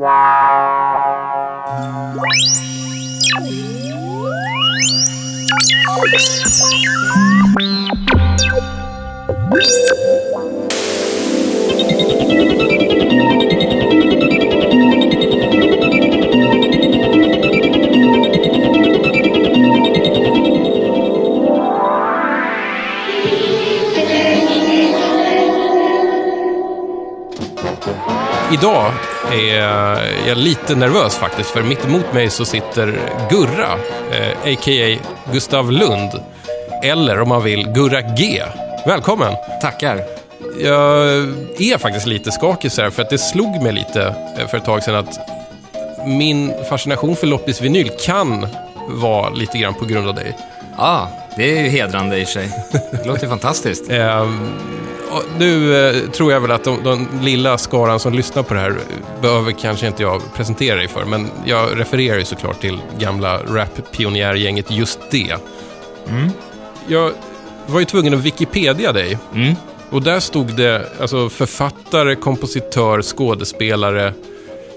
Idag är jag lite nervös faktiskt, för mitt emot mig så sitter Gurra, eh, a.k.a. Gustav Lund. Eller om man vill, Gurra G. Välkommen! Tackar. Jag är faktiskt lite skakig så här, för att det slog mig lite eh, för ett tag sedan att min fascination för loppisvinyl kan vara lite grann på grund av dig. Ja, det är ju hedrande i sig. Det låter fantastiskt. Och nu eh, tror jag väl att de, de lilla skaran som lyssnar på det här behöver kanske inte jag presentera dig för, men jag refererar ju såklart till gamla rap-pionjärgänget Just det. Jag var ju tvungen att Wikipedia dig. Mm. Och där stod det alltså författare, kompositör, skådespelare,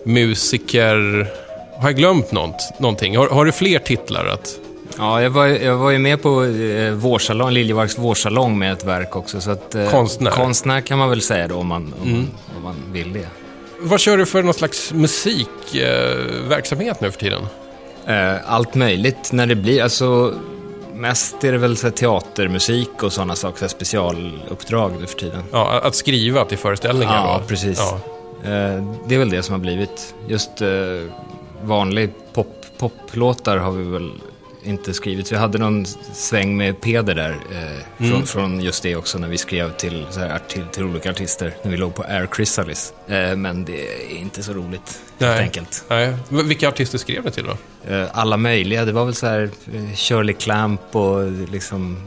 musiker. Har jag glömt något, någonting? Har, har du fler titlar att... Ja, jag var, jag var ju med på eh, vårsalong, Liljevalchs vårsalong med ett verk också. Så att, eh, Konstnär. Konstnär kan man väl säga då om man, om, man, om man vill det. Vad kör du för någon slags musikverksamhet verksamhet nu för tiden? Eh, allt möjligt när det blir, alltså mest är det väl så teatermusik och sådana saker, så specialuppdrag nu för tiden. Ja, att skriva till föreställningar Ja, då? precis. Ja. Eh, det är väl det som har blivit. Just eh, vanlig pop, poplåtar har vi väl inte skrivit. Vi hade någon sväng med Peder där, eh, från, från just det också, när vi skrev till, så här, till, till olika artister, när vi låg på Air Chrysalis. Eh, men det är inte så roligt, helt Nej. enkelt. Nej. Vilka artister skrev du till då? Eh, alla möjliga, det var väl så här eh, Shirley Clamp och liksom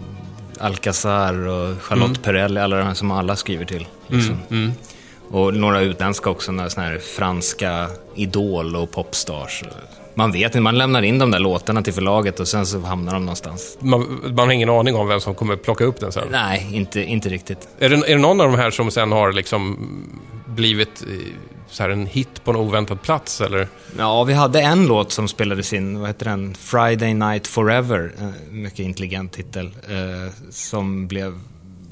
Alcazar och Charlotte Perrelli, alla de här som alla skriver till. Liksom. Mm. Och några utländska också, några såna här franska Idol och Popstars. Man vet inte, man lämnar in de där låtarna till förlaget och sen så hamnar de någonstans. Man, man har ingen aning om vem som kommer plocka upp den sen. Nej, inte, inte riktigt. Är det, är det någon av de här som sen har liksom blivit eh, så här en hit på en oväntad plats? Eller? Ja, vi hade en låt som spelades in, vad heter den? Friday Night Forever, en mycket intelligent titel, eh, som blev,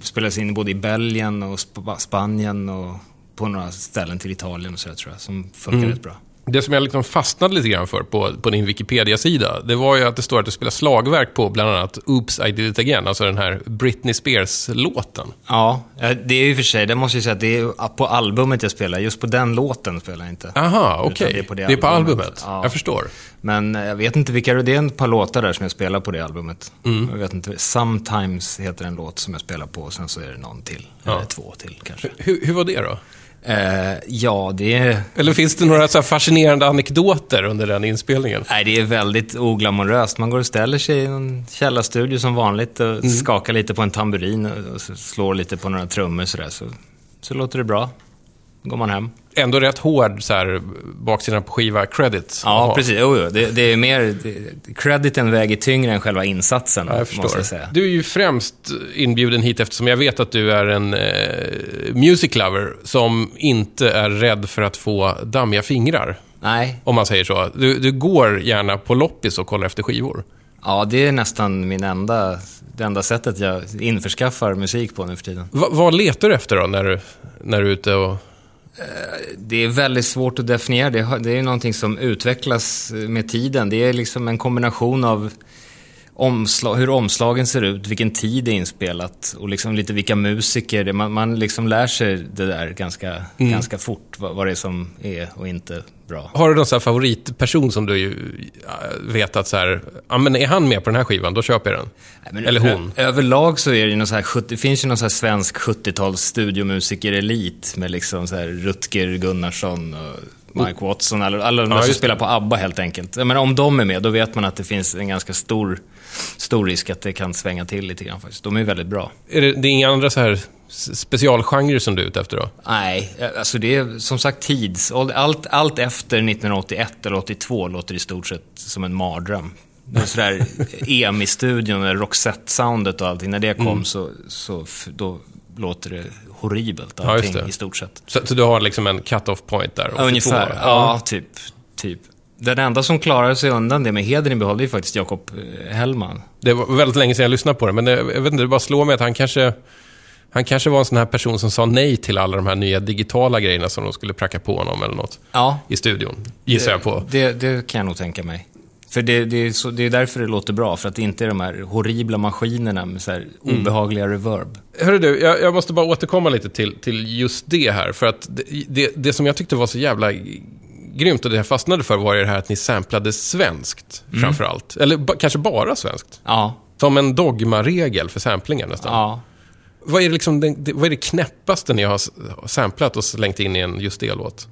spelades in både i Belgien och Sp- Spanien och på några ställen till Italien och så där, tror jag, som funkar rätt bra. Det som jag liksom fastnade lite grann för på, på din Wikipedia-sida, det var ju att det står att du spelar slagverk på bland annat Oops, I did it again, alltså den här Britney Spears-låten. Ja, eh, det är ju för sig, det måste jag säga, att det är på albumet jag spelar, just på den låten spelar jag inte. Aha, okej. det är på det Det är på albumet. albumet. Ja. Jag förstår. Men eh, jag vet inte vilka, det är ett par låtar där som jag spelar på det albumet. Mm. Jag vet inte, Sometimes heter en låt som jag spelar på och sen så är det någon till, Ja. eller två till kanske. Hur, hur var det då? Eh, ja, det Eller finns det några så fascinerande anekdoter under den inspelningen? nej, det är väldigt oglamoröst. Man går och ställer sig i en källarstudio som vanligt och Mm. skakar lite på en tamburin och, slår lite på några trummor sådär. Så, så låter det bra. Går man hem. Ändå rätt hård så här, baksidan på skiva credit. Ja, Aha. precis. Jo, jo. Det, det är mer... Det, crediten väger tyngre än själva insatsen, Ja, jag förstår. måste jag säga. Du är ju främst inbjuden hit eftersom jag vet att du är en eh, music lover som inte är rädd för att få dammiga fingrar. Nej, Om man säger så. Du, du går gärna på loppis och kollar efter skivor. ja, det är nästan min enda, det enda sättet jag införskaffar musik på nu för tiden. Va, vad letar du efter då när du, när du är ute och... Det är väldigt svårt att definiera. Det, är någonting som utvecklas med tiden. Det är liksom en kombination av omslag, hur omslagen ser ut, vilken tid det är inspelat och liksom lite vilka musiker. Det, man, man liksom lär sig det där ganska, ganska fort, vad, vad det är som är och inte bra. Har du någon så favoritperson som du ja, vet att så här, ja men är han med på den här skivan, då köper jag den. Nej, men Eller hon. Överlag så är det ju någon så här 70, det finns ju någon så här svensk 70-tals studiomusiker-elit med liksom så här Rutger Gunnarsson och Mike Watson, alla, alla de Ja, som spelar på ABBA helt enkelt. Menar, om de är med, då vet man att det finns en ganska stor, stor risk att det kan svänga till lite grann faktiskt. De är väldigt bra. Är det, det är inga andra så här specialgenrer som du är ute efter då? Nej, alltså det är som sagt tids... Allt, allt efter 1981 eller 82 låter i stort sett som en mardröm. Sådär EMI-studion, Roxette-soundet och allting. När det kom så, så f- då låter det horribelt Ja, allting det. i stort sett. Så, så du har liksom en cut-off point där? 82. Ungefär, ja, typ, typ. Den enda som klarade sig undan det med hedern i behåll, är faktiskt Jakob eh, Hellman. Det var väldigt länge sedan jag lyssnade på det, men det, jag vet inte, det bara slår mig att han kanske... Han kanske var en sån här person som sa nej till alla de här nya digitala grejerna som de skulle pracka på honom eller något Ja, i studion, gissar jag på. Det, det kan jag nog tänka mig. För det, det, är så, det är därför det låter bra, för att det inte är de här horribla maskinerna med så här Mm. obehagliga reverb. Hörru du, jag, jag måste bara återkomma lite till, till just det här. För att det, det, det som jag tyckte var så jävla grymt och det jag fastnade för var ju det här att ni samplade svenskt framför allt. Eller kanske bara svenskt. Ja, Som en dogmaregel för samplingar nästan. ja. Vad, är det liksom, det, vad är det knäppaste ni har samplat och slängt in i en just det-låt?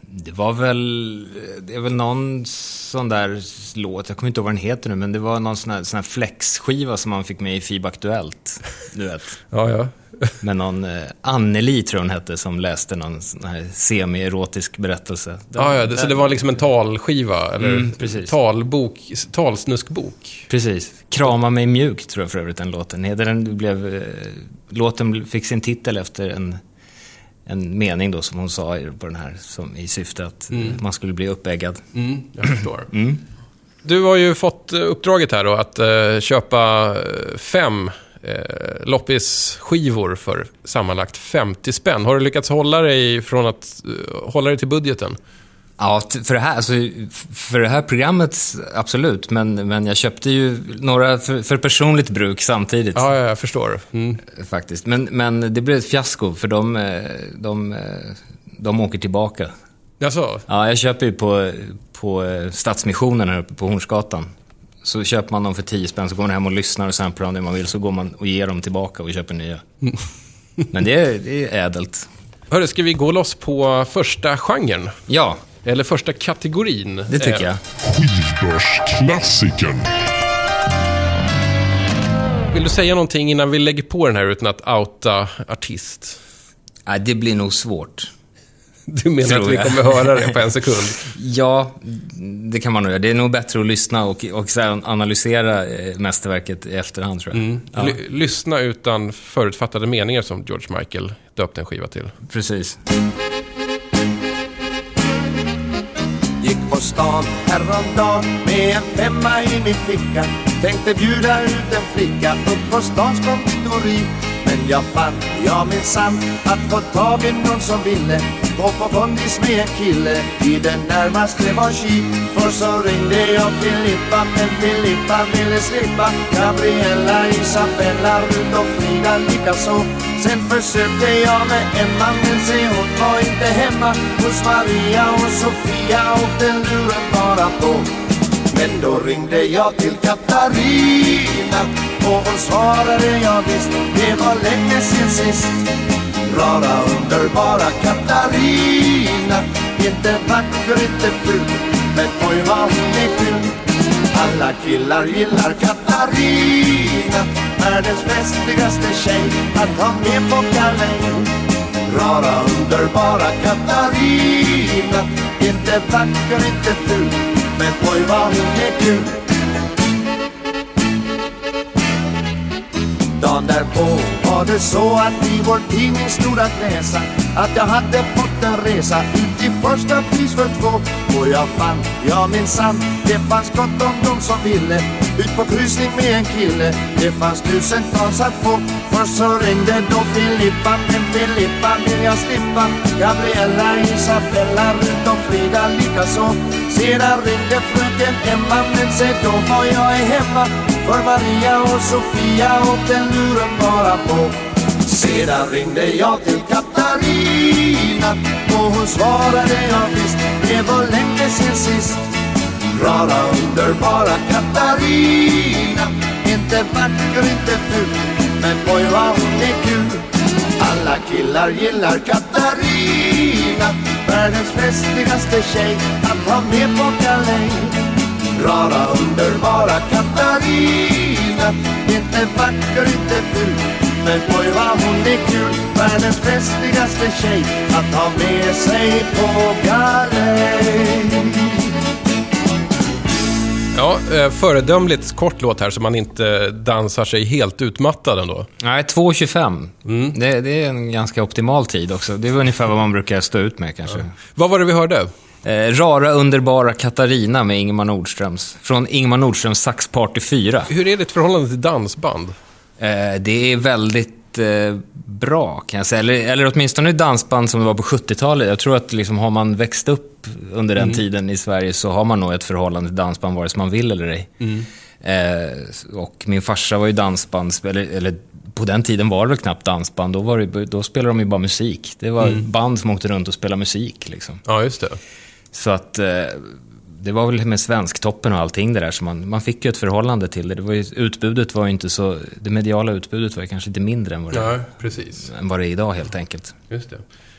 Det var väl, det är väl någon sån där låt, jag kommer inte ihåg vad den heter nu, men det var någon sån här, sån här flexskiva som man fick med i FIB Aktuellt. Du vet. Ja, ja. Med någon eh, Anneli, tror hon hette, som läste någon sån här semi-erotisk berättelse. Den- ja, ja det, så det var liksom en talskiva, eller Mm, precis. talbok, talsnuskbok. Precis. Krama mig mjukt, tror jag för övrigt den låten heter. Den blev, eh, låten fick sin titel efter en, en mening då som hon sa på den här, som, i syfte att eh, man skulle bli uppeggad. Mm, jag förstår. Du har ju fått eh, uppdraget här då att eh, köpa eh, fem eh, loppisskivor för sammanlagt 50 spänn. Har du lyckats hålla dig från att eh, hålla dig till budgeten? Ja, för det här, alltså, för det här programmet, absolut. Men, men jag köpte ju några för, för personligt bruk samtidigt. Ja, ja jag förstår. Mm. Faktiskt. Men, men det blev ett fiasko, för de, eh, de, eh, de åker tillbaka. Jaså? Ja, jag köper ju på, på eh, Stadsmissionen här uppe på Hornsgatan. Så köper man dem för 10 spänn, så går man hem och lyssnar och samplar om det man vill, så går man och ger dem tillbaka och köper nya. Men det är, det är ädelt. Hörru, ska vi gå loss på första genren? Ja, Eller första kategorin? det tycker Eh, jag. Skivbörsklassikern. Vill du säga någonting innan vi lägger på den här utan att outa artist? Nej, det blir nog svårt. Du menar Tror att vi jag. kommer höra det på en sekund? Ja, det kan man nog göra. Det är nog bättre att lyssna och, och analysera eh, mästerverket i efterhand, tror jag. Ja, Ly- lyssna utan förutfattade meningar som George Michael döpte en skiva till. precis. Gick på stan häromdagen med en femma i min ficka Tänkte bjuda ut en flicka upp på stans konditori men jag fann, ja minsann, att få tag i någon som ville Gå på kondis med en kille i det närmaste var kik För så ringde jag Filippa, men Filippa ville slippa. Gabriella, Isabella, Rut och Frida likaså Sen försökte jag med Emma, men se hon var inte hemma. Hos Maria och Sofia åkte luren bara på men då ringde jag till Katarina och hon svarade jag visst, det var länge sen sist. Rara underbara Katarina, inte vacker, inte ful, men oj vad hon är kul. Alla killar gillar Katarina, världens festligaste tjej att ha med på galej. Rara underbara Katarina Inte vacker, inte ful men oj vad hon är kul Dagen därpå var det så att i vår tidning stod att läsa Att jag hade fått en resa ut i första pris för två. Och jag fann, ja minsann, det fanns gott om dom som ville. Ut på kryssning med en kille Det fanns tusentals att få. Först så ringde då Filippa Men Filippa vill jag slippa. Gabriella, Isabella, Rut och Frida likaså. Sedan ringde fröken Emma Men se då var jag är hemma. För Maria och Sofia åkte luren bara på sedan ringde jag till Katarina och hon svarade ja visst, det var länge sen sist. Rara underbara Katarina, inte vacker, inte ful, men oj vad hon är kul. Alla killar gillar Katarina, världens festligaste tjej att ha med på galej. Rara underbara Katarina Inte vacker, inte ful men oj vad hon är kul Världens festligaste tjej Att ha med sig på galej Ja, eh, föredömligt kort låt här så man inte dansar sig helt utmattad ändå. Nej, 2.25. Mm. Det, det, är en ganska optimal tid också. Det är ungefär vad man brukar stå ut med kanske. Ja. Vad var det vi hörde? Eh, rara underbara Katarina med Ingmar Nordströms. Från Ingmar Nordströms Sax Party 4. Hur är ditt förhållande till dansband? Eh, det är väldigt eh, bra kan jag säga. Eller, eller åtminstone dansband som det var på 70-talet. Jag tror att liksom, har man växt upp under den mm. tiden i Sverige så har man nog ett förhållande till dansband vare sig man vill eller ej. Mm. Eh, och min farsa var ju dansband, eller, eller på den tiden var det väl knappt dansband. Då, var det, då spelade de ju bara musik. Det var mm. band som åkte runt och spelade musik. Liksom. Ja, just det. Så att eh, det var väl med Svensktoppen och allting det där, så man, man fick ju ett förhållande till det. det var ju, utbudet var ju inte så, det mediala utbudet var ju kanske lite mindre än vad det, ja, precis. än vad det är idag helt enkelt. Just det.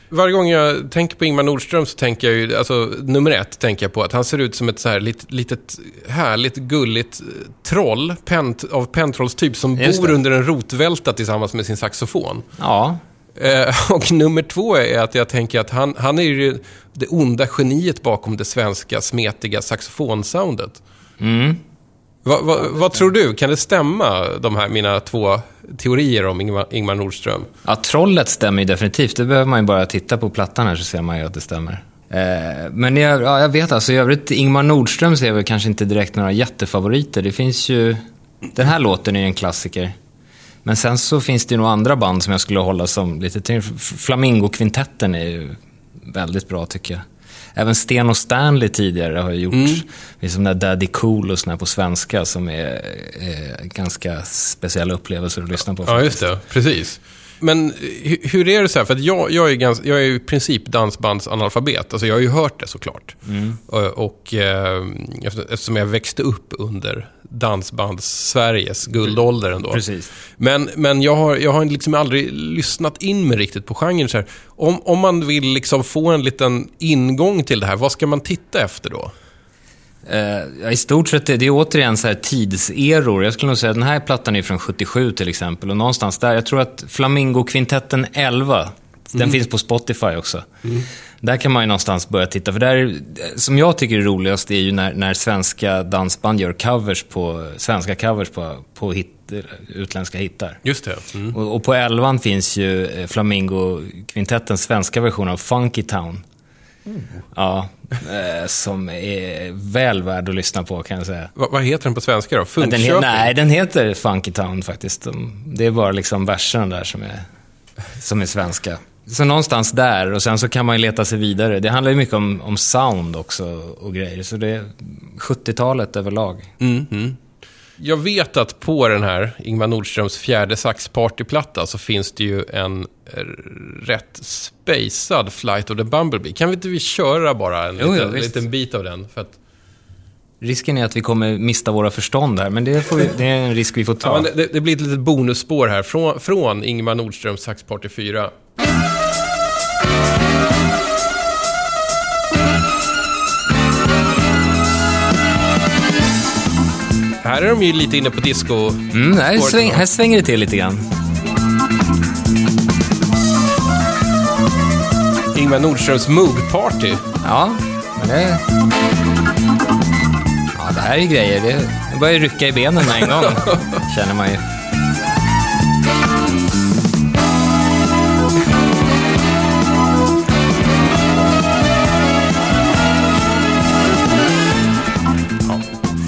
Varje gång jag tänker på Ingmar Nordström så tänker jag ju, alltså nummer ett tänker jag på att han ser ut som ett så här litet, litet härligt, gulligt eh, troll pent, av pentrollstyp som bor under en rotvälta tillsammans med sin saxofon. Ja. Eh, och nummer två är att jag tänker att han, han är ju det onda geniet bakom det svenska smetiga saxofonsoundet. Mm. Va, va, vad tror du? Kan det stämma, de här mina två teorier om Ingmar, Ingmar Nordström? Ja, trollet stämmer ju definitivt. Det behöver man ju bara titta på plattan här så ser man ju att det stämmer. Eh, men jag, ja, jag vet alltså, i övrigt, Ingmar Nordström ser väl kanske inte direkt några jättefavoriter. Det finns ju... Den här låten är ju en klassiker. Men sen så finns det ju nog andra band som jag skulle hålla som lite... Flamingo-kvintetten är ju väldigt bra tycker jag. Även Sten och Stanley tidigare har gjort mm. liksom där Daddy Cool och såna på svenska som är, är ganska speciella upplevelser att lyssna på. Ja, just det. Precis. Men hur är det så här? För att jag, jag, är ganska, jag är i princip dansbandsanalfabet. Alltså jag har ju hört det såklart. Mm. Och, och eh, eftersom jag växte upp under dansbands-Sveriges guldålder ändå. Precis. Men, men jag har, jag har liksom aldrig lyssnat in mig riktigt på genren. Så här. Om, om man vill liksom få en liten ingång till det här, vad ska man titta efter då? Uh, I stort sett, det är återigen så här tidseror. Jag skulle nog säga att den här plattan är från 77 till exempel. Och någonstans där, jag tror att Flamingo-kvintetten 11, mm. den finns på Spotify också. Mm. Där kan man ju någonstans börja titta. För där, som jag tycker är roligast är ju när, när svenska dansband gör covers på, svenska covers på, på hit, utländska hittar. Just det. Mm. Och, och, på 11 finns ju eh, Flamingo-kvintettens svenska version av Funky Town. Mm. Ja, eh, som är väl värd att lyssna på kan jag säga. Va, vad heter den på svenska då? Funkköping? Den, nej, den heter Funky Town faktiskt. Det är bara liksom verserna där som är, som är svenska. Så någonstans där och sen så kan man ju leta sig vidare. Det handlar ju mycket om, om sound också och grejer. Så det är 70-talet överlag. Mm, mm. Jag vet att på den här Ingmar Nordströms fjärde saxpartyplatta så finns det ju en rätt spacad Flight of the Bumblebee. Kan vi inte vi köra bara en jo, liten, jo, liten bit av den? För att... Risken är att vi kommer mista våra förstånd här, men det, vi, det är en risk vi får ta. Ja, det, det, blir ett litet bonusspår här från, från Ingmar Nordströms Saxparty 4. Här är de ju lite inne på disco. Mm, här, sväng, här svänger det till lite grann. Ingvar Nordströms Moog Party. Ja, men det... Ja, det här är grejer. Det börjar rycka i benen med en gång, känner man ju.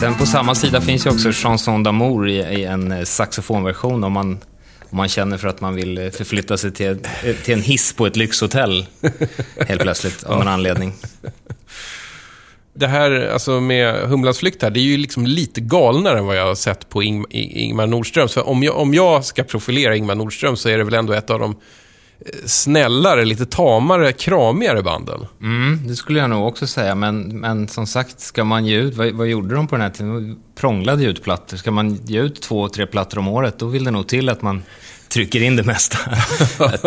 Sen på samma sida finns ju också Chanson d'amour i, i en eh, saxofonversion om man, om man känner för att man vill eh, förflytta sig till, eh, till en hiss på ett lyxhotell helt plötsligt, av någon anledning. Det här alltså med Humlans flykt här, det är ju liksom lite galnare än vad jag har sett på Ing Ingmar Nordström. Så om jag, om jag ska profilera Ingmar Nordström så är det väl ändå ett av de snällare, lite tamare, kramigare banden. Mm, det skulle jag nog också säga. Men, men som sagt, ska man ge ut, vad, vad gjorde de på den här tiden? Prånglade ju ut plattor. Ska man ge ut två, tre plattor om året, då vill det nog till att man trycker in det mesta. jag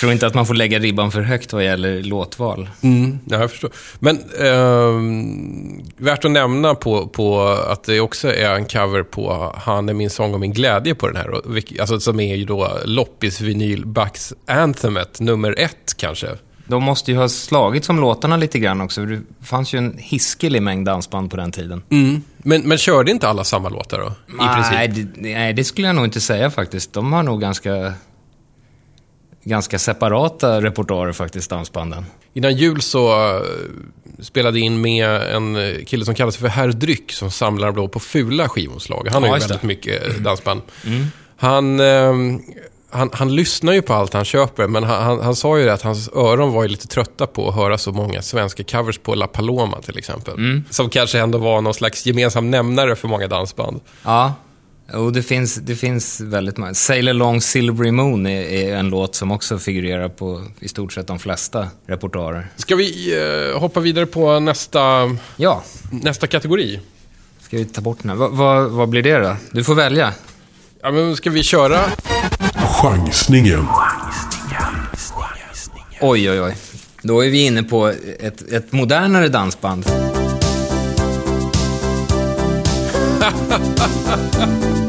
tror inte att man får lägga ribban för högt vad gäller låtval. Mm, ja, jag förstår. Men eh, värt att nämna på, på att det också är en cover på Han är min sång och min glädje på den här. Alltså, som är ju då loppis vinyl Bucks Anthemet nummer ett kanske. De måste ju ha slagit som låtarna lite grann också. Det fanns ju en hiskelig mängd dansband på den tiden. Mm. Men, men körde inte alla samma låtar då? I nej, det, nej, det skulle jag nog inte säga faktiskt. De har nog ganska, ganska separata repertoarer faktiskt, dansbanden. Innan jul så eh, spelade in med en kille som kallas för Herr Dryck som samlar då på fula skivomslag. Han har Ja, ju väldigt mycket eh, dansband. Han, eh, han, han lyssnar ju på allt han köper, men han, han, han sa ju det att hans öron var ju lite trötta på att höra så många svenska covers på La Paloma till exempel. Som kanske ändå var någon slags gemensam nämnare för många dansband. Ja, och det finns, det finns väldigt många. Sail along Silvery Moon är, är en låt som också figurerar på i stort sett de flesta repertoarer. Ska vi eh, hoppa vidare på nästa, Ja, nästa kategori? ska vi ta bort den här? Va, va, vad blir det då? Du får välja. Ja, men ska vi köra? Chansningen. Oj, oj, oj. Då är vi inne på ett, ett modernare dansband.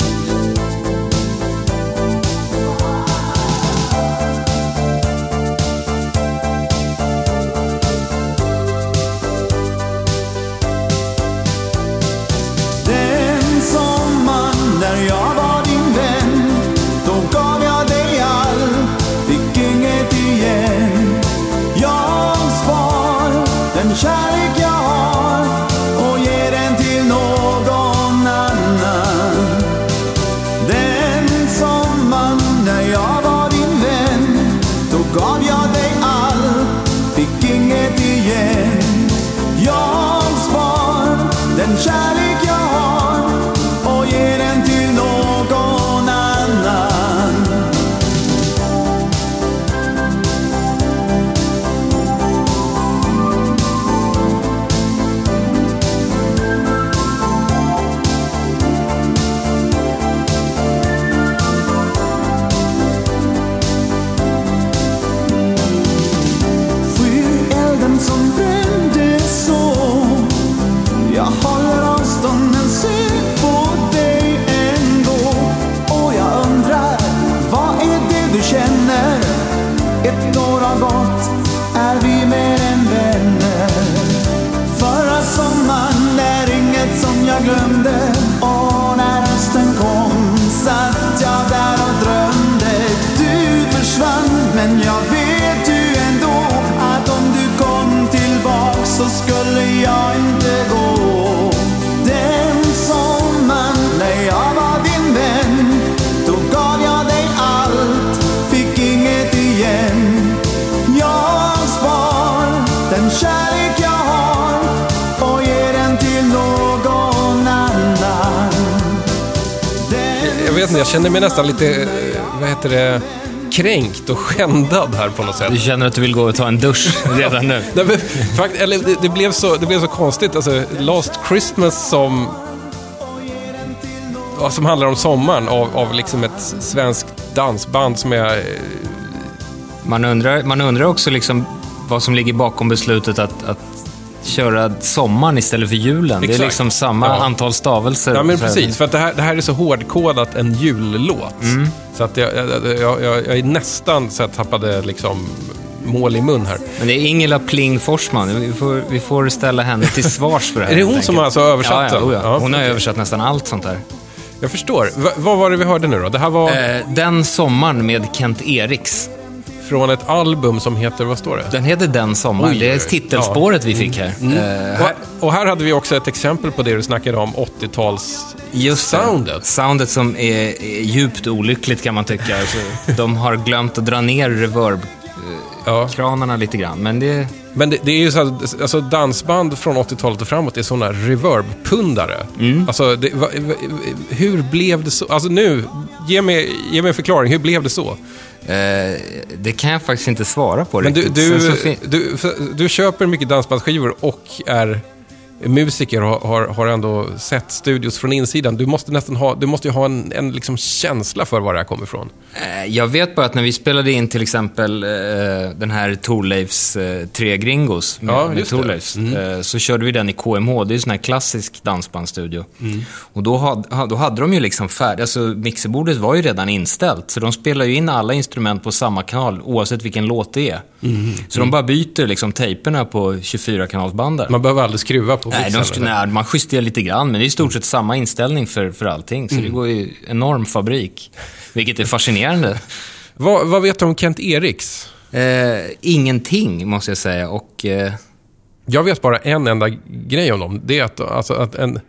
nästan lite, eh, vad heter det, kränkt och skändad här på något sätt. Du känner att du vill gå och ta en dusch redan nu? Nej, men, fakt, eller, det, det, blev så, det blev så konstigt. Alltså, Last Christmas som, som handlar om sommaren av, av liksom ett svenskt dansband som är... eh, Man undrar, man undrar också liksom vad som ligger bakom beslutet att, att köra sommaren istället för julen. Det är Exakt. liksom samma Ja. antal stavelser. Ja, men precis. För att det här, det här är så hårdkodat en jullåt. Så att jag, jag, jag, jag, är nästan så att jag tappade liksom mål i mun här. Men det är Ingela Pling Forsman. Vi får, vi får ställa henne till svars för det här. Är det hon som alltså har översatt ja, ja, ja. Hon har översatt nästan allt sånt där. Jag förstår. Va, vad var det vi hörde nu då? Det här var Eh, den sommaren med Kent Eriks. Från ett album som heter, vad står det? Den heter Den sommaren. Oj, det är titelspåret vi fick här. Eh, här Och, och här hade vi också ett exempel på det du snackade om, 80-tals Just det. soundet. Soundet som är, är djupt olyckligt kan man tycka. Alltså, de har glömt att dra ner reverb-kranarna Ja. lite grann. Men det... Men det, det är ju så att, alltså dansband från 80-talet och framåt är sådana reverb-pundare. Mm. Alltså, det, va, va, hur blev det så? Alltså nu, ge mig, ge mig en förklaring. Hur blev det så? Eh, det kan jag faktiskt inte svara på Men du, riktigt. du, Sen så fin- du, för- du köper mycket dansbandsskivor och är musiker har, har, har ändå sett studios från insidan. Du måste nästan ha, du måste ju ha en, en liksom känsla för var det här kommer ifrån. Eh, Jag vet bara att när vi spelade in till exempel eh, den här Torleifs eh, Tre Gringos med, Ja, med. Torleifs, eh, så körde vi den i KMH. Det är en sån här klassisk dansbandsstudio. Mm. Och då, had, ha- då hade de ju liksom färdigt, alltså mixerbordet var ju redan inställt. Så de spelar ju in alla instrument på samma kanal oavsett vilken låt det är. Mm. Så de bara byter liksom tejperna på 24-kanalsbandar. Man behöver aldrig skruva på Nej, de eller? nej, man justerar lite grann, men det är i stort sett samma inställning för, för allting. Så Mm. det går ju enorm fabrik, vilket är fascinerande. vad, vad vet du om Kent Eriks? Eh, ingenting, måste jag säga. Och, eh, Jag vet bara en enda grej om dem. Det är att, alltså, att en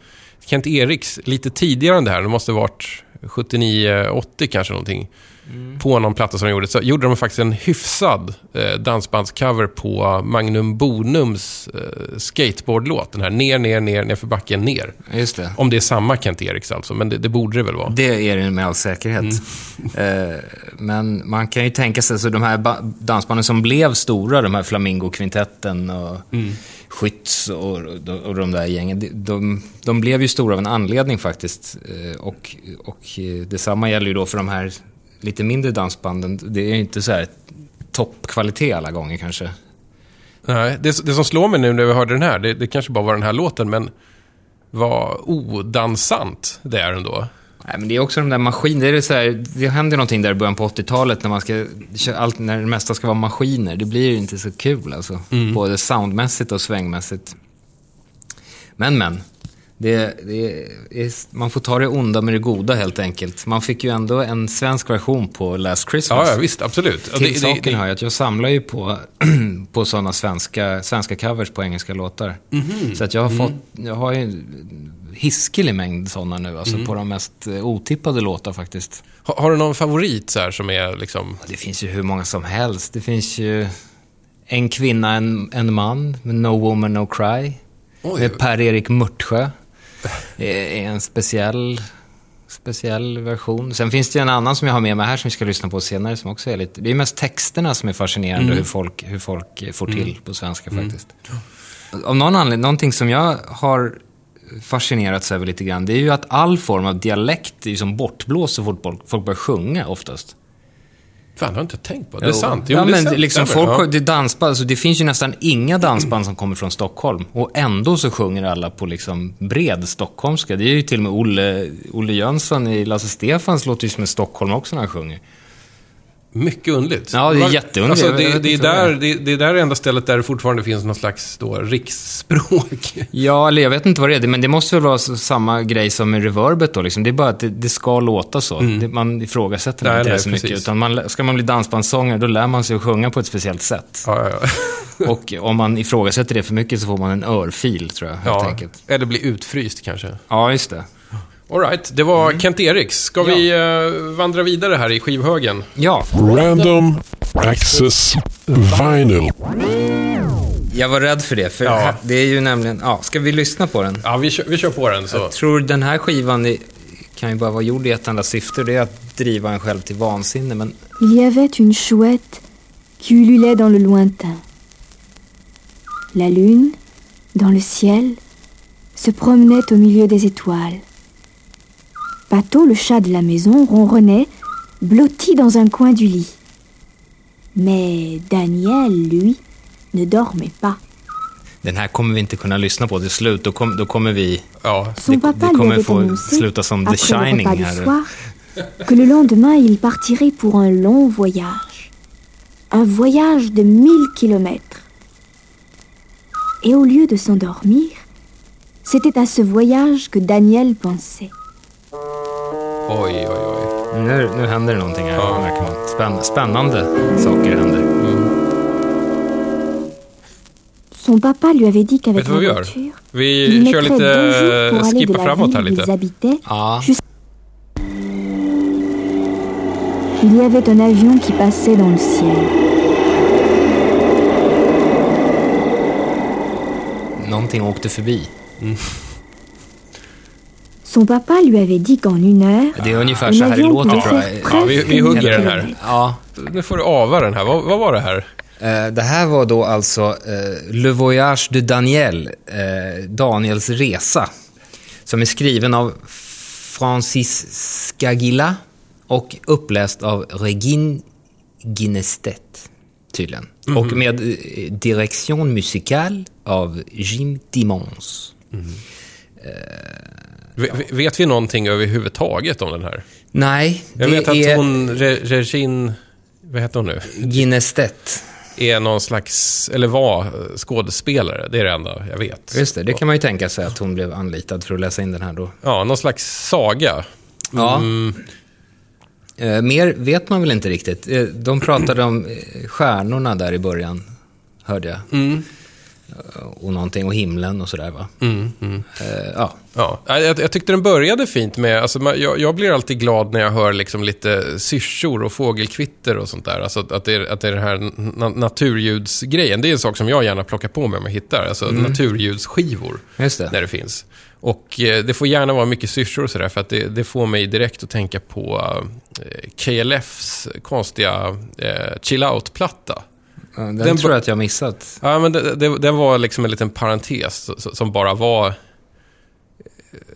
Kent Eriks, lite tidigare än det här, det måste ha varit 79-80 kanske någonting, på någon platta som de gjorde, så gjorde de faktiskt en hyfsad eh, dansbandscover på Magnum Bonums eh, skateboardlåt. Den här ner, ner, ner, ner för backen, ner. just det. Om det är samma Kent Eriks alltså, men det, det borde det väl vara. Det är det med all säkerhet. Mm. Eh, men man kan ju tänka sig, så de här ba- dansbanden som blev stora, de här Flamingo-kvintetten och Mm. Skytts och, och de där gängen, de, de, de blev ju stora av en anledning faktiskt. Eh, och, och eh, detsamma gäller ju då för de här lite mindre dansbanden. Det är inte så här toppkvalitet alla gånger kanske. Nej, det, det som slår mig nu när vi hörde den här, det, det kanske bara var den här låten, men vad odansant det är ändå. Nej, men det är också de där maskinerna. Det, är så här, det händer någonting där i början på 80-talet när, man ska, allt, när det mesta ska vara maskiner. Det blir ju inte så kul alltså. Både soundmässigt och svängmässigt. Men, men. Det, det är, man får ta det onda med det goda helt enkelt. Man fick ju ändå en svensk version på Last Christmas. Ja, ja visst, absolut. Till det- saken hör jag att jag samlar ju på, på sådana svenska, svenska covers på engelska låtar. Mhm. Så att jag har Mm. fått, jag har ju en hiskelig mängd sådana nu, alltså Mm. på de mest eh, otippade låtar faktiskt. Har, har du någon favorit så här som är liksom... Det finns ju hur många som helst. Det finns ju En kvinna, en, en man med No Woman No Cry. Oj. Med Per-Erik Mörtsjö. Är en speciell, speciell version. Sen finns det ju en annan som jag har med mig här som vi ska lyssna på senare som också är lite... Det är mest texterna som är fascinerande Mm. hur, folk, hur folk får till på svenska faktiskt. Av någon anledning, någonting som jag har fascinerats över lite grann, det är ju att all form av dialekt är ju som bortblåst så fort folk, folk börjar sjunga oftast. Fan, det har jag inte tänkt på. Det är Jo. sant. Jo, ja, det är men sant. liksom folk, Ja. det, dansband, alltså, det finns ju nästan inga dansband som kommer från Stockholm. Och ändå så sjunger alla på liksom bred stockholmska. Det är ju till och med Olle, Olle Jönsson i Lasse Stefans låter ju som en Stockholm också när han sjunger. Mycket underligt. Ja, det är jätteunderligt. Alltså, det, det, är där, är. det, det är där enda stället där det fortfarande finns någon slags då, riksspråk. Ja, eller jag vet inte vad det är, men det måste väl vara samma grej som med reverbet då. Liksom. Det är bara att det, det ska låta så. Det, man ifrågasätter Mm. Nej, inte nej, så mycket. precis. Utan man, ska man bli dansbandssångare, då lär man sig att sjunga på ett speciellt sätt. Ja, ja, ja. Och om man ifrågasätter det för mycket så får man en örfil, tror jag, helt ja. enkelt. Eller bli utfryst kanske. Ja, just det. All right, det var Mm. Kent Eriks. Ska vi eh, vandra vidare här i skivhögen? Ja, Random Access Vinyl. jag var rädd för det. För Ja. det är ju nämligen... Ja, ska vi lyssna på den? Ja, vi kör, vi kör på den så. Jag tror den här skivan är, kan ju bara vara gjord i ett enda syfte. Det är att driva en själv till vansinne. Men Il y avait une chouette qui ululait dans le lointain. La lune, dans le ciel, se promenait au milieu des étoiles. Pato, le chat de la maison, ronronnait, blotti dans un coin du lit. Mais Daniel, lui, ne dormait pas. den här kommer vi inte kunna lyssna på till slut. Då, kom, då kommer vi... Ja. Son Det- papa det lui kommer avait få annoncé, sluta som The Shining här. soir, que le lendemain il partirait pour un long voyage. Un voyage de mille kilomètres. Et au lieu de s'endormir, c'était à ce voyage que Daniel pensait. Oj, oj, oj. Nu, nu händer det någonting här, Ja. märker man. Spänn, spännande saker händer. Son papa lui avait dit Vet qu'avec du vad vi gör? Vi kör lite, skippa framåt här lite. Ja, Il y avait un avion qui passait dans le ciel. någonting åkte förbi. Son papa lui avait dit qu'en une heure, Det är ungefär un så här det låter tror jag. Ja, vi, vi hugger den här. Ja, Nu får du ava den här. Vad, vad var det här? Eh, Det här var då alltså eh, Le Voyage de Daniel, eh, Daniels resa, som är skriven av Francis Skagila och uppläst av Regine Ginestedt, tydligen. Och med direction musicale av Jim Dimons. V- v- Vet vi någonting överhuvudtaget om den här? Nej, Jag vet att är hon, Re- Regine, vad heter hon nu? Ginestedt. Är någon slags, eller var skådespelare. Det är det enda jag vet. Just det, det kan man ju tänka sig att hon blev anlitad för att läsa in den här då. Ja, någon slags saga. Ja. Mm, Eh, mer vet man väl inte riktigt. Eh, de pratade om eh, stjärnorna där i början, hörde jag. mm, och någonting, och himlen och sådär va. mm, mm. Eh, ja. Ja, jag, jag tyckte den började fint med, alltså, jag, jag blir alltid glad när jag hör liksom lite syrsor och fågelkvitter och sånt där. Alltså att det är, att det är den här na- naturljudsgrejen. Det är en sak som jag gärna plockar på mig om jag hittar. Alltså naturljudsskivor, Just det. när det finns. Och eh, det får gärna vara mycket syrsor och sådär, för att det, det får mig direkt att tänka på eh, KLFs konstiga eh, chill out-platta. Ja, Den, Den tror jag att jag missat. Ja, men det, det, det var liksom en liten parentes som bara var eh,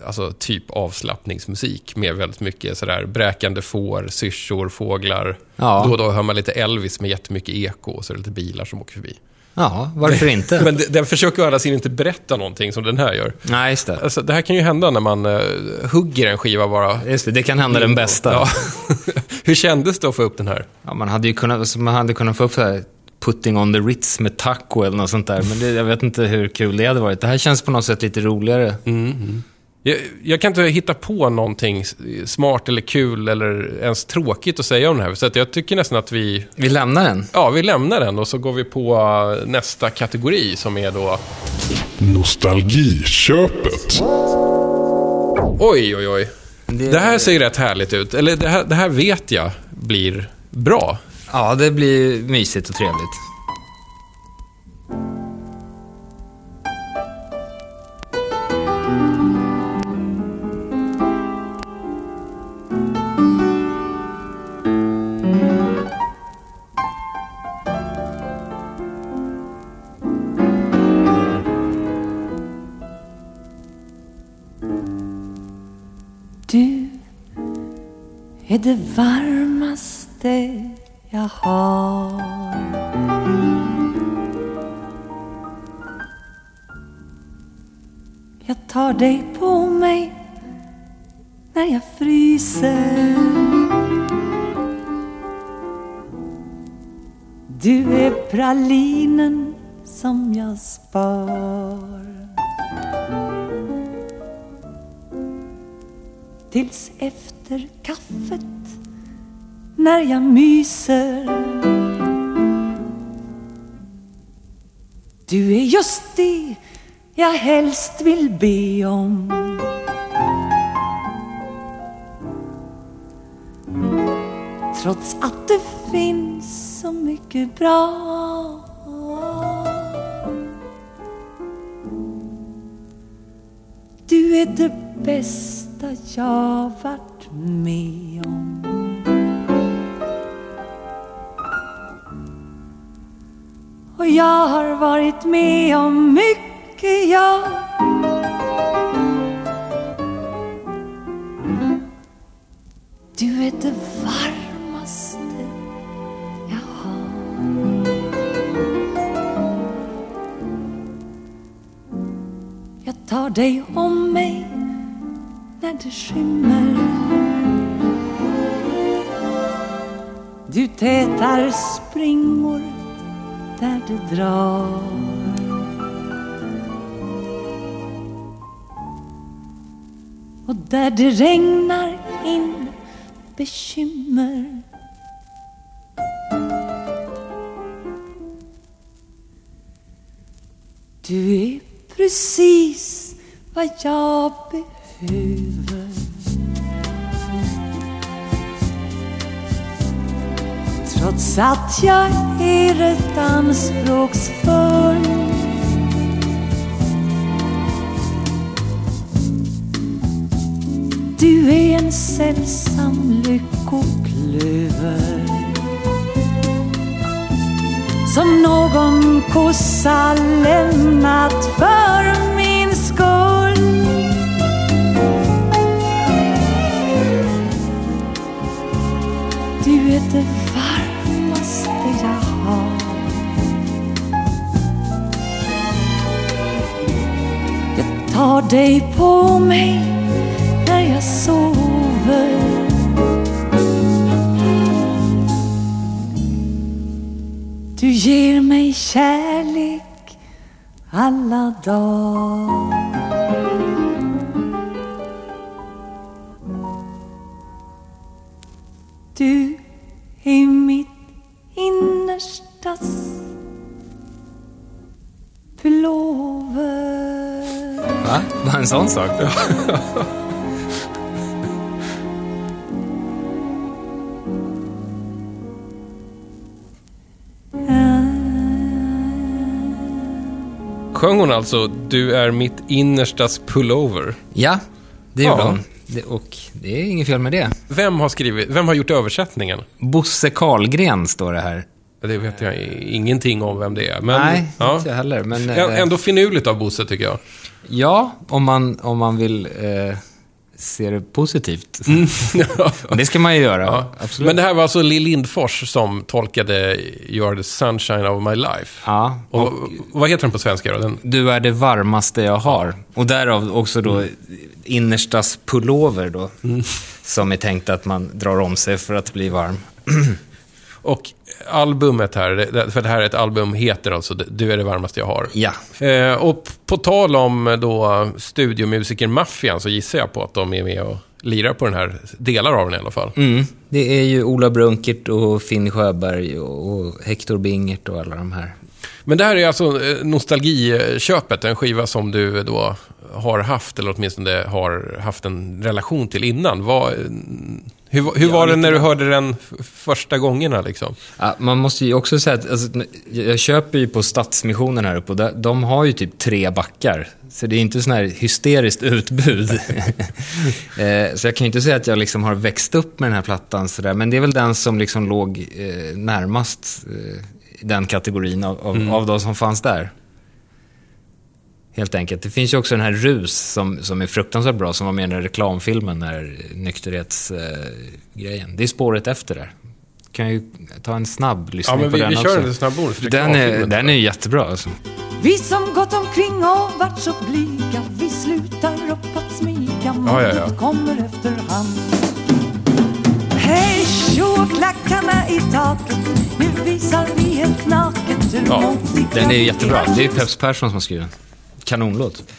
alltså typ avslappningsmusik med väldigt mycket sådär bräkande får, syrsor, fåglar. Ja. Då och då hör man lite Elvis med jättemycket eko och så är det lite bilar som åker förbi. Ja, varför inte? Men den försöker å andra sidan inte berätta någonting som den här gör. Nej, just det. Alltså, det här kan ju hända när man eh, hugger en skiva bara. Just det, det kan hända den bästa. Ja. Hur kändes det att få upp den här? Ja, man hade ju kunnat, alltså, man hade kunnat få upp så här Putting on the Ritz med taco eller något sånt där. Men det, jag vet inte hur kul det hade varit. Det här känns på något sätt lite roligare. Jag, jag kan inte hitta på någonting smart eller kul eller ens tråkigt att säga om den här. Så att jag tycker nästan att vi, Vi lämnar den. ja, vi lämnar den och så går vi på eh, nästa kategori som är då... Nostalgiköpet. Oj, oj, oj. Det, Det här ser rätt härligt ut. Eller det här, det här vet jag blir bra. Ja, det blir mysigt och trevligt. Du är det varmaste jag har Jag tar dig på mig när jag fryser. Du är pralinen som jag spar. Tills efter kaffet när jag myser. Du är just det jag helst vill be om. Trots att det finns så mycket bra. Du är det bästa jag varit med om jag har varit med om mycket, jag Du är det varmaste jag har. Jag tar dig om mig när det skymmer. Du tätar springor det drar. Och där det regnar in bekymmer. Du är precis vad jag behöver. Trots att jag är rätt anspråksfull Du är en sällsam lyckoklöver. Som någon kossa lämnat för mig Har dig på mig när jag sover. Du ger mig kärlek alla dagar. Sån sak? Sjöng hon alltså Du är mitt innerstas pullover? Ja, det gjorde Ja. hon. Det, och det är inget fel med det. Vem har skrivit, vem har gjort översättningen? Bosse Karlgren står det här. Det vet jag ingenting om vem det är. Men, Nej, ja. inte jag heller. Men, Ä- eh, Ändå finurligt av Bosse tycker jag. Ja, om man, om man vill eh, se det positivt. Och det ska man ju göra, Mm. Ja. absolut. Men det här var alltså Lill Lindfors som tolkade You are the sunshine of my life. Ja, Och, vad heter den på svenska då? Den, du är det varmaste jag har. Och därav också då Mm. innerstas pullover då. Som är tänkt att man drar om sig för att bli varm. och albumet här, för det här är ett album, heter alltså Du är det varmaste jag har. Ja, Eh, och på tal om eh, då studiomusiker-maffian så gissar jag på att de är med och lirar på den här, delar av den i alla fall. mm. det är ju Ola Brunkert och Finn Sjöberg och, Hector Bingert och alla de här. Men det här är alltså eh, nostalgiköpet, en skiva som du då har haft, eller åtminstone har haft en relation till innan. Vad, hur hur var det när du hörde den första gångerna liksom? Ja, man måste ju också säga att alltså, jag köper ju på Stadsmissionen här uppe och där, de har ju typ tre backar. Så det är inte sån här hysteriskt utbud. eh, så jag kan ju inte säga att jag liksom har växt upp med den här plattan sådär. Men det är väl den som liksom låg eh, närmast eh, i den kategorin av, av, av de som fanns där. Helt enkelt. Det finns ju också den här Rus som, som är fruktansvärt bra, som var med i den reklamfilmen, den här nykterhetsgrejen. det är spåret efter där. Kan ju ta en snabb Ja, lyssning men på vi, den vi också. kör en snabb bonus. Den är, den är ju jättebra alltså. Vi som gått omkring och varit så blyga Vi slutar upp att smyga Ja, ja, ja. Kommer efterhand Hej tjo klackarna i taket Nu visar vi helt naket hur Ja, Den är ju vi jättebra. Det är Peps Persson som har skrivit den. Kanonlåt.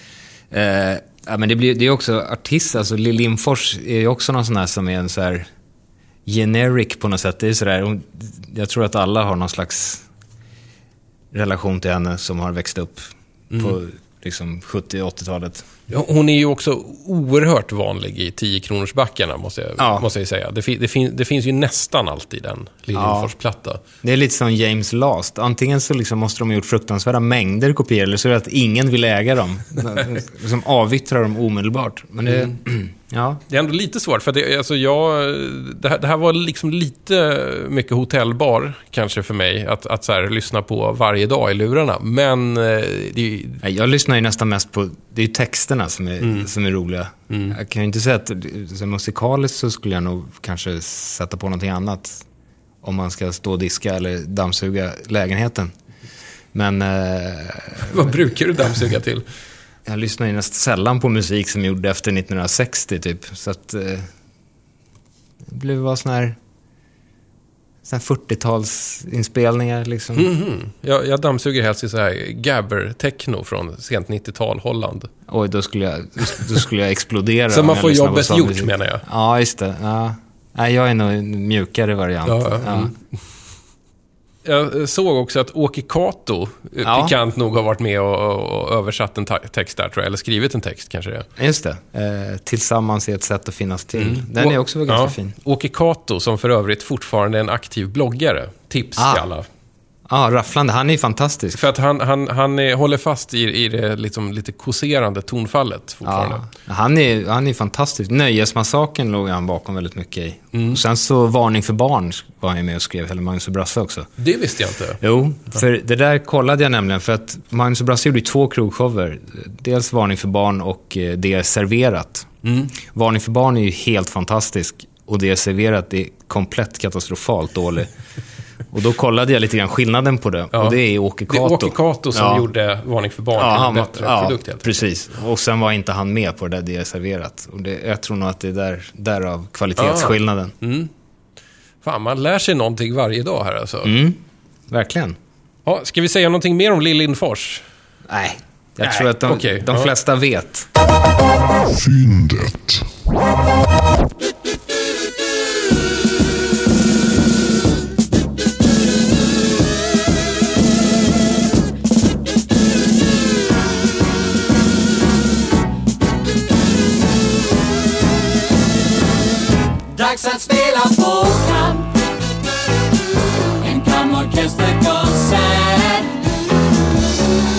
Eh, ja, men det, blir, det är också artist, alltså Lill Lindfors är ju också någon sån här som är en så här generic på något sätt. Det är sådär, jag tror att alla har någon slags relation till henne som har växt upp på liksom 70-80-talet. Hon är ju också oerhört vanlig i 10 kronors backarna måste jag, Ja. måste jag säga. Det, fi, det, fin, det finns ju nästan alltid en Lill Ja. Det är lite som James Last. Antingen så liksom måste de ha gjort fruktansvärda mängder kopior eller så är det att ingen vill äga dem. liksom avyttrar dem omedelbart. Men det, ja. Det är ändå lite svårt, för det, alltså jag, det, här, det här var liksom lite mycket hotellbar kanske för mig, att, att så här, lyssna på varje dag i lurarna. Men eh, det, Jag lyssnar ju nästan mest på, det är ju texterna som är, som är roliga. Jag kan ju inte säga att, så musikaliskt så skulle jag nog kanske sätta på någonting annat. Om man ska stå och diska eller dammsuga lägenheten. Men eh, vad brukar du dammsuga till? jag lyssnar ju nästan sällan på musik som gjord efter 1960 typ. Så att eh, det blev bara sån här 40-talsinspelningar liksom. Mhm. Jag, jag dammsuger helst i så här gabber-techno från sent 90-tal Holland. Oj, då skulle jag, då skulle jag explodera. Så man får jobbet gjort, musik. menar jag. Ja, just det. Ja. Nej, jag är nog en mjukare variant. Ja, ja. Ja. Mm. Jag såg också att Åke Kato, eh, Ja. pikant nog, har varit med och, och översatt en text där, tror jag. Eller skrivit en text, kanske det är. Just det. Eh, tillsammans är ett sätt att finnas till. Den är också ganska Mm. Ja. fin. Åke Kato, som för övrigt fortfarande är en aktiv bloggare. Tips Ah. till alla. Ja, rafflande. Han är ju fantastisk. För att han, han, han är, håller fast i, i det liksom lite kåserande tonfallet fortfarande. Ja, han är, han är fantastisk. Nöjesmassakern låg han bakom väldigt mycket i. Mm. Och sen så Varning för barn var han ju med och skrev, eller Magnus och Brasse också. Det visste jag inte. Jo, för det där kollade jag nämligen för att Magnus och Brasse gjorde ju två krogshower. Dels Varning för barn och eh, Det är serverat. Mm. Varning för barn är ju helt fantastisk och Det är serverat är komplett katastrofalt dålig. Och då kollade jag lite grann skillnaden på det. Ja. Och det är Åke Det är Kato. Åke Kato som Ja. gjorde Varning för barn Ja, till en bättre ja produkt helt precis. Och sen var inte han med på det där det är serverat. Och det, jag tror nog att det är där, därav kvalitetsskillnaden. Fan, man lär sig någonting varje dag här alltså. Mm, verkligen. Ja, ska vi säga någonting mer om Lill Lindfors? Nej, jag Nej, tror att de, okej, de ja. flesta vet. Fyndet. Dags att spela på kamp En kamorkesterkonsert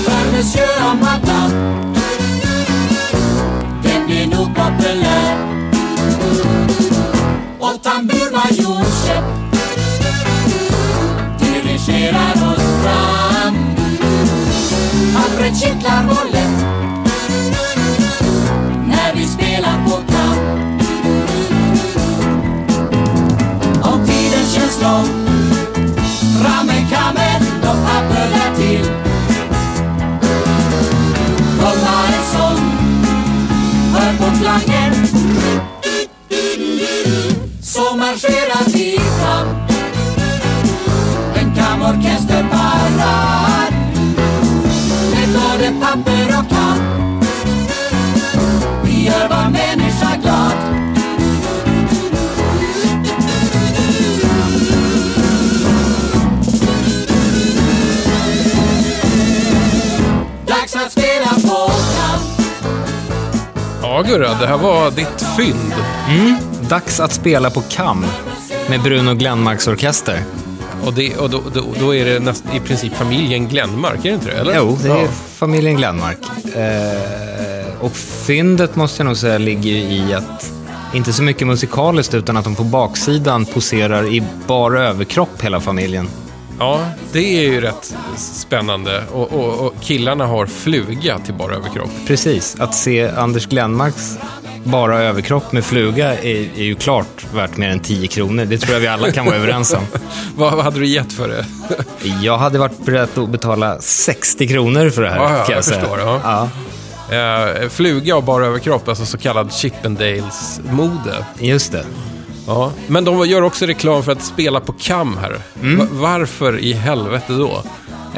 För Monsieur och Madame Den blir nog populär Och tamburmajorscheck Dirigerar oss fram kittlar vår papper och kam Vi gör var människa glad Dags att spela på kamp Ja, Gurra, det här var ditt fynd. Dags att spela på KAM med Bruno Glenmarks orkester. Och, det, och då, då, då är det näst, i princip familjen Glenmark, är det inte det? Eller? Jo, det är Ja. Familjen Glenmark. Eh, och fyndet måste jag nog säga ligger i att, inte så mycket musikaliskt, utan att de på baksidan poserar i bara överkropp hela familjen. ja, det är ju rätt spännande. Och, och, och killarna har fluga till bara överkropp. Precis, att se Anders Glenmarks bara överkropp med fluga är, är ju klart värt mer än 10 kronor. Det tror jag vi alla kan vara överens om. Vad, vad hade du gett för det? Jag hade varit beredd att betala 60 kronor för det här, Ja, ja, jag, jag förstår, ja. Ja, Eh, fluga och bara överkropp, alltså så kallad Chippendales-mode. just det. Ja. Men de gör också reklam för att spela på kam här. Mm. Va- varför i helvete då?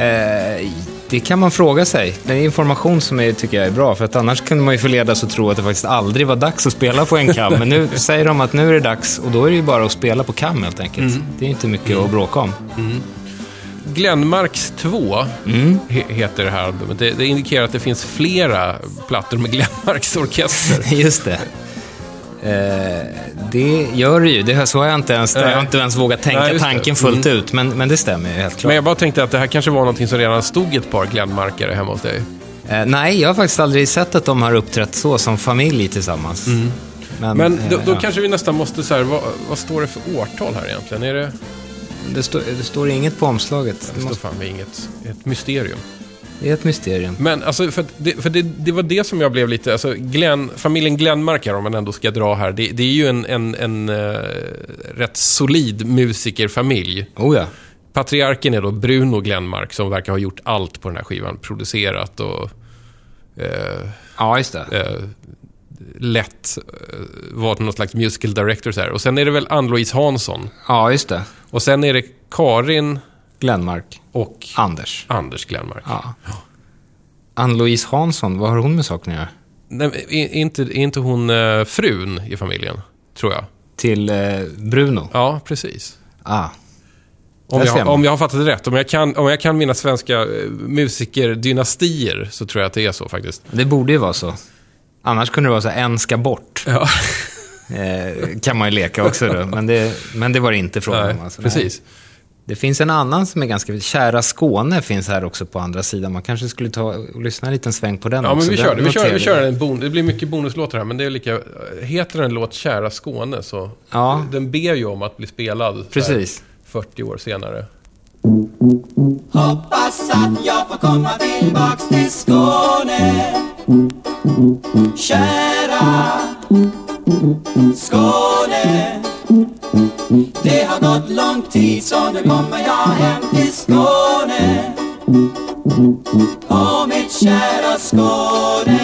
Eh, det kan man fråga sig. Det är information som jag tycker jag är bra, för att annars kunde man ju förledas att tro att det faktiskt aldrig var dags att spela på en kam. Men nu säger de att nu är det dags och då är det ju bara att spela på kam helt enkelt. Mm. Det är inte mycket att bråka om. Glenmarks 2 Mm. he- heter det här albumet. Det, det indikerar att det finns flera plattor med Glenmarks orkester. Just det. Eh, det gör det ju. Det, så har jag inte ens, jag har inte ens vågat tänka Nej, tanken fullt ut, men, men det stämmer ju helt klart. Men jag bara tänkte att det här kanske var någonting som redan stod ett par Glenmarkare hemma hos dig. Eh, nej, jag har faktiskt aldrig sett att de har uppträtt så som familj tillsammans. Men, Mm. Men då, eh, då ja. kanske vi nästan måste så här, vad, vad står det för årtal här egentligen? Är det, det, står, det står inget på omslaget. det Det, står måste, fan inget, ett mysterium. Det är ett mysterium. Men alltså, för, det, för det, det var det som jag blev lite, alltså Glenn, familjen Glenmark här, om man ändå ska dra här, det, det är ju en, en, en eh, rätt solid musikerfamilj. Oh ja. Patriarken är då Bruno Glenmark som verkar ha gjort allt på den här skivan. Producerat och eh, Ja, just det. eh, lätt varit någon slags musical director så här. Och sen är det väl Ann-Louise Hansson. Ja, just det. Och sen är det Karin Glenmark. och Anders. Anders Glenmark. Ja. Ann-Louise Hansson, vad har hon med saken att göra? Nej, är inte, är inte hon eh, frun i familjen? Tror jag. Till eh, Bruno? Ja, precis. Ah. Om jag, om jag har fattat det rätt. Om jag kan, om jag kan mina svenska eh, musikerdynastier så tror jag att det är så faktiskt. Det borde ju vara så. Annars kunde det vara så här, en ska bort. Ja, Eh, kan man ju leka också då. Men det, men det var det inte frågan nej, om. Alltså. precis. Det finns en annan som är ganska... Kära Skåne finns här också på andra sidan. Man kanske skulle ta och lyssna en liten sväng på den Ja, också. men vi Den kör det. Vi kör, vi kör en bon, det blir mycket bonuslåtar här, men det är lika... Heter en låt Kära Skåne så... Ja. Den ber ju om att bli spelad Precis. 40 år senare. Hoppas att jag får komma tillbaks till Skåne Kära Skåne Det har gått lång tid så nu kommer jag hem till Skåne På mitt kära Skåneland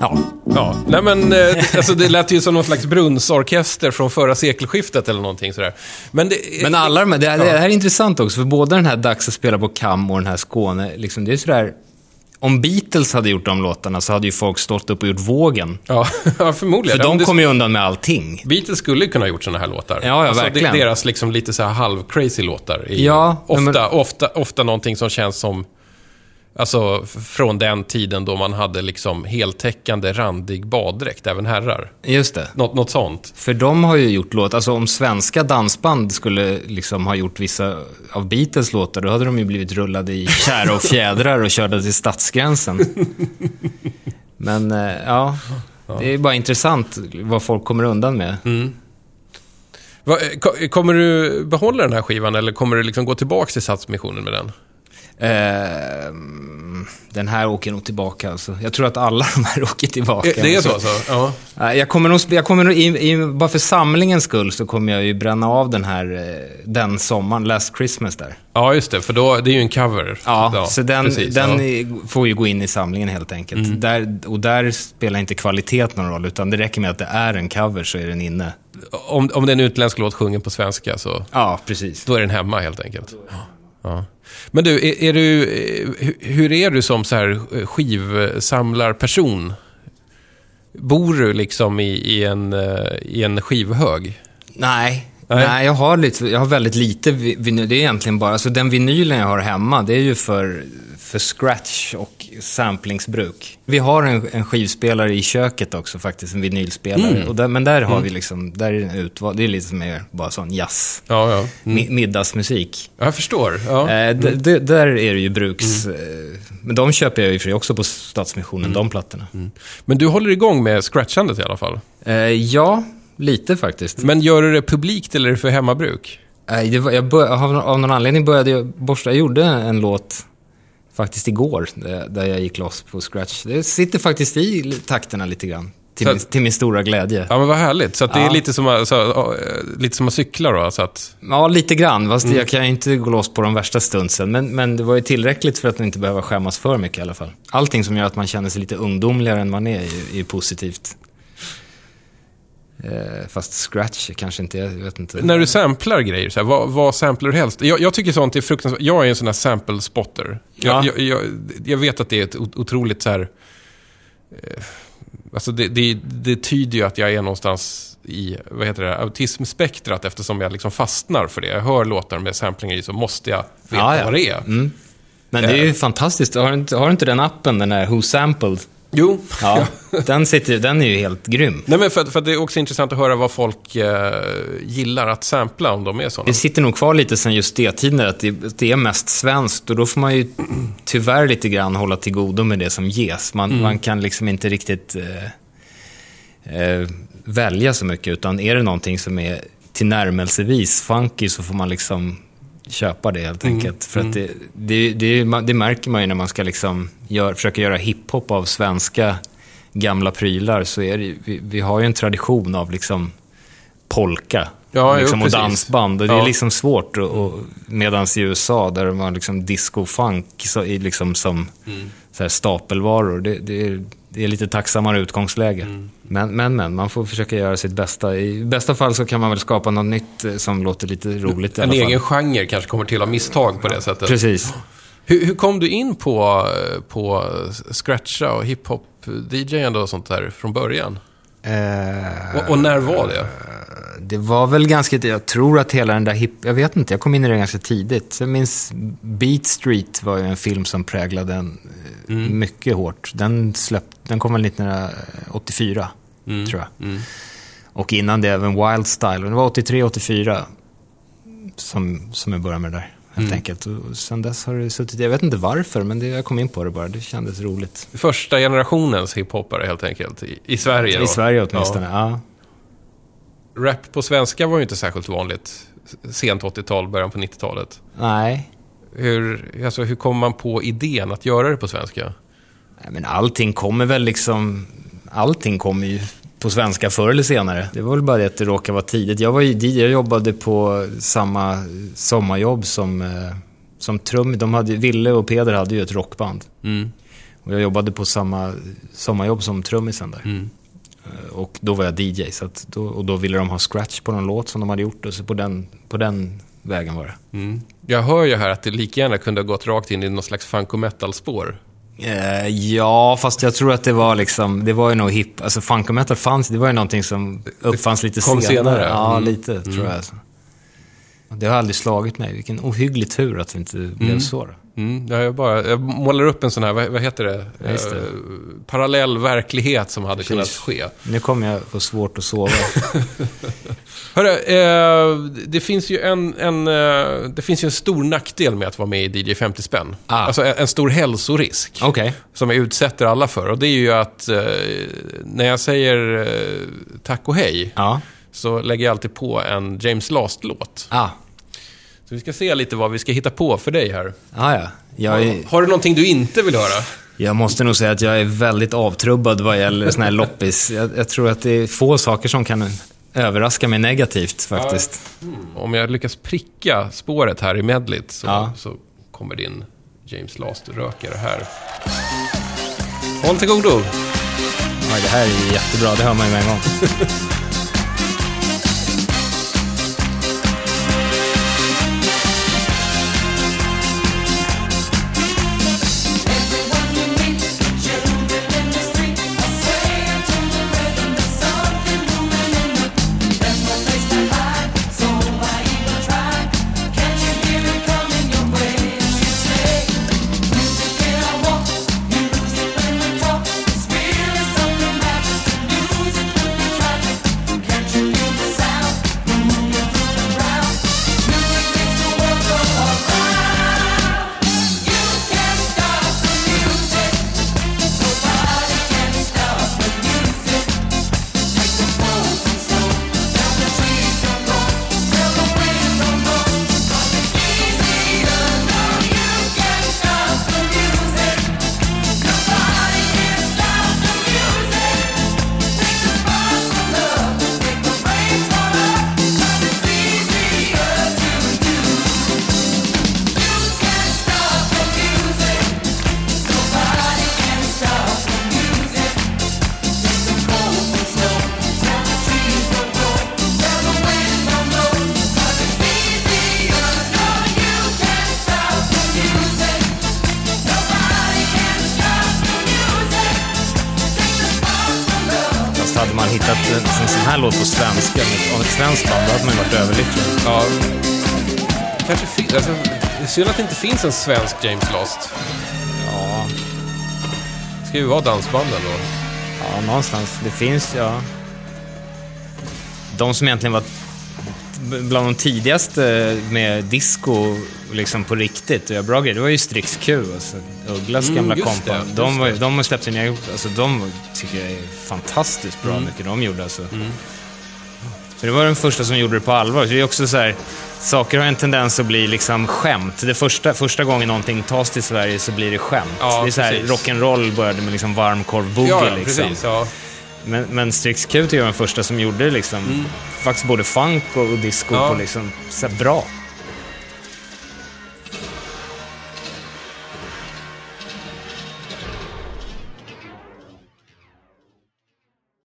Ja. Ja, nej men eh, alltså det lät ju som någon slags brunnsorkester från förra sekelskiftet eller någonting sådär. Men, det, Men alla de här, det, det här är intressant också, för både den här Dags att spela på Kam och den här Skåne, liksom, det är sådär... Om Beatles hade gjort de låtarna så hade ju folk stått upp och gjort Vågen. Ja, förmodligen. För de kom ju undan med allting. Beatles skulle kunna ha gjort såna här låtar. Ja, ja, alltså, verkligen. Deras liksom lite så här halv-crazy låtar. är Ja, ofta, men- ofta, ofta någonting som känns som... Alltså från den tiden då man hade liksom heltäckande randig baddräkt, även herrar. Just det. Något, något sånt. För de har ju gjort låt, alltså om svenska dansband skulle liksom ha gjort vissa av Beatles låtar, då hade de ju blivit rullade i kära och fjädrar och körda till stadsgränsen. Men eh, ja, det är bara intressant vad folk kommer undan med. Va, eh, ko- kommer du behålla den här skivan eller kommer du liksom gå tillbaka till Satsmissionen med den? Eh, den här åker nog tillbaka alltså. Jag tror att alla de här åker tillbaka. Eh, Det är så alltså? Ja. Nej, Jag kommer nog, jag kommer nog i, i, bara för samlingens skull så kommer jag ju bränna av den här, eh, den sommaren, Last Christmas där. ja, just det. För då, det är ju en cover. Ja, så den, precis, den ja. Mm. får ju gå in i samlingen helt enkelt. Där, och där spelar inte kvalitet någon roll, utan det räcker med att det är en cover så är den inne. om, om det är en utländsk låt sjungen på svenska så Ja, precis. då är den hemma helt enkelt. Ja. Men du, är, är du, eh, hu- hur är du som så här eh, skivsamlarperson? Bor du liksom i, i, en, eh, i en skivhög? Nej. Nej. Nej, jag, har lite, jag har väldigt lite vi- vinyl. Det är egentligen bara, alltså den vinylen jag har hemma, det är ju för, för scratch och samplingsbruk. Vi har en, en skivspelare i köket också faktiskt, en vinylspelare. Mm. Där, men där har vi liksom, där är den utvald, det är lite mer bara sån jazz. Ja, ja. Mi- middagsmusik. Jag förstår. Ja. Eh, d- där är det ju bruks... Eh, men de köper jag ju för också på Stadsmissionen, de plattorna. Men du håller igång med scratchandet i alla fall. Eh, ja, lite faktiskt. Men gör du det publikt eller är det för hemmabruk? Nej, var, jag bör, av, av någon anledning började jag borsta. Jag gjorde en låt faktiskt igår, där, där jag gick loss på scratch. Det sitter faktiskt i takterna lite grann. Till, min, till min stora glädje. Ja, men vad härligt. Så det är Ja. lite som, så, eh, lite som att cykla då? Så att, Ja, lite grann. Fast jag kan ju inte gå loss på de värsta stunsen. Men, men det var ju tillräckligt för att inte behöva skämmas för mycket i alla fall. Allting som gör att man känner sig lite ungdomligare än man är är är ju positivt. Eh, fast scratch kanske inte, jag vet inte. när du samplar grejer, så här, vad, vad samplar du helst? Jag, jag tycker sånt är fruktansvärt. Jag är en sån här sample spotter. Jag, Ja. jag, jag, vet att det är ett ot- otroligt så här... Eh, alltså det, det, det tyder ju att jag är någonstans i, vad heter det, autismspektrat eftersom jag liksom fastnar för det. Jag hör låtar med samplingar i så måste jag veta Ja, ja. vad det är. Mm. Men det är ju fantastiskt. Har du, inte, har du inte den appen, den där Who Sampled? Jo. Ja, den, sitter, den är ju helt grym. Nej, men för, för det är också intressant att höra vad folk eh, gillar att sampla om de är sådana. Det sitter nog kvar lite sen just det tiden att det, det är mest svenskt och då får man ju tyvärr lite grann hålla till godo med det som ges. Man, Mm. man kan liksom inte riktigt eh, eh, välja så mycket utan är det någonting som är tillnärmelsevis funky så får man liksom köpa det helt Mm. enkelt. För att det, det, det, det märker man ju när man ska liksom gör, försöka göra hiphop av svenska gamla prylar så är det, vi, vi har ju en tradition av liksom polka Ja, jo, liksom, och precis. dansband. Och det Ja. är liksom svårt. Och, och, medans i USA, där har liksom disco-funk liksom som Mm. så här stapelvaror. Det, det, är, det är lite tacksammare utgångsläge. Mm. Men, men, men, man får försöka göra sitt bästa. I bästa fall så kan man väl skapa något nytt eh, som låter lite roligt i En egen genre kanske kommer till av misstag på det sättet. Precis. Hur, hur kom du in på, eh, på scratcha och hiphop-DJande och sånt där från början? Eh, Och, och när var det? Det var väl ganska, jag tror att hela den där hip, jag vet inte, jag kom in i det ganska tidigt. Jag minns Beat Street var ju en film som präglade en eh, mycket hårt. Den, släpp, den kom väl 1984, tror jag. Och innan det även Wild Style, det var 83, 84. som, som jag började med det där. Helt Mm. enkelt. Och sen dess har det suttit, jag vet inte varför, men det, jag kom in på det bara. Det kändes roligt. Första generationens hiphoppare helt enkelt, i, i Sverige då. I Sverige åtminstone, ja. Ja. Rap på svenska var ju inte särskilt vanligt. Sent 80-tal, början på 90-talet. Nej. Hur, alltså, hur kom man på idén att göra det på svenska? Nej, Men allting kommer väl liksom... Allting kommer ju på svenska förr eller senare. Det var väl bara det att det råkade vara tidigt. Jag var ju jag jobbade på samma sommarjobb som, eh, som trum. De hade, Ville och Peder hade ju ett rockband. Mm. Och jag jobbade på samma sommarjobb som trummisen där. Mm. Eh, Och då var jag DJ, så då, och då ville de ha scratch på någon låt som de hade gjort. Och så på den, på den vägen var det. Mm. Jag hör ju här att det lika gärna kunde ha gått rakt in i någon slags funk och metal-spår. Eh, ja, fast jag tror att det var liksom, det var ju nog hip, alltså funk och metal fanns, det var ju någonting som uppfanns lite senare. senare. Ja, Mm. lite tror jag. Alltså. Och Det har aldrig slagit mig, vilken ohygglig tur att det inte blev så. Då. Mm. Ja, jag, bara, jag målar upp en sån här, vad, vad heter det? Det. Eh, parallell verklighet som hade kunnat Precis. ske. Nu kommer jag få svårt att sova. Hörru, eh, det finns ju en, en, eh, det finns en stor nackdel med att vara med i DJ 50 spänn. Ah. Alltså en, en stor hälsorisk. Okej. Som jag utsätter alla för. Och det är ju att eh, när jag säger eh, tack och hej Ja. så lägger jag alltid på en James Last-låt. Ah. Så vi ska se lite vad vi ska hitta på för dig här. Ah, ja. Jag, är, Har du någonting du inte vill höra? jag måste nog säga att jag är väldigt avtrubbad vad gäller såna här loppis. Jag, jag tror att det är få saker som kan överraska mig negativt faktiskt. Om jag lyckas pricka spåret här i medlet så, Ja. så kommer din James Last-rökare här. Håll till godo! Oj, det här är jättebra, det hör man ju med en gång. synd att det inte finns en svensk James Last. Ja, ska ju vara dansbanden då. ja, någonstans. Det finns, ja... De som egentligen var bland de tidigaste med disco liksom på riktigt och göra bra grejer, det var ju Strix Q, alltså Ugglas Mm, gamla kompa. De, var, de har släppt sina alltså de tycker jag är fantastiskt bra, Mm. mycket de gjorde alltså. För det var den första som gjorde det på allvar. Så det är också så här, saker har en tendens att bli liksom skämt. Det första, första gången någonting tas till Sverige så blir det skämt. Ja, det är så här, precis. rock'n'roll började med liksom varmkorv-boogie Ja, liksom. precis. Ja. Men, men Strix Q var den första som gjorde liksom, faktiskt både funk och, disco Ja. på liksom, så bra.